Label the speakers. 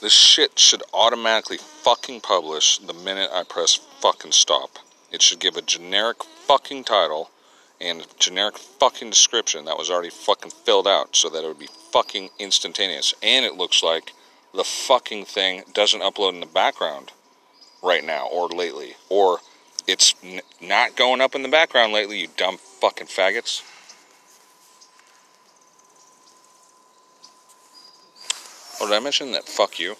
Speaker 1: This shit should automatically fucking publish the minute I press fucking stop. It should give a generic fucking title and generic fucking description that was already fucking filled out so that it would be fucking instantaneous. And it looks like the fucking thing doesn't upload in the background right now or lately. Or it's n- not going up in the background lately, you dumb fucking faggots. Oh, did I mention that fuck you?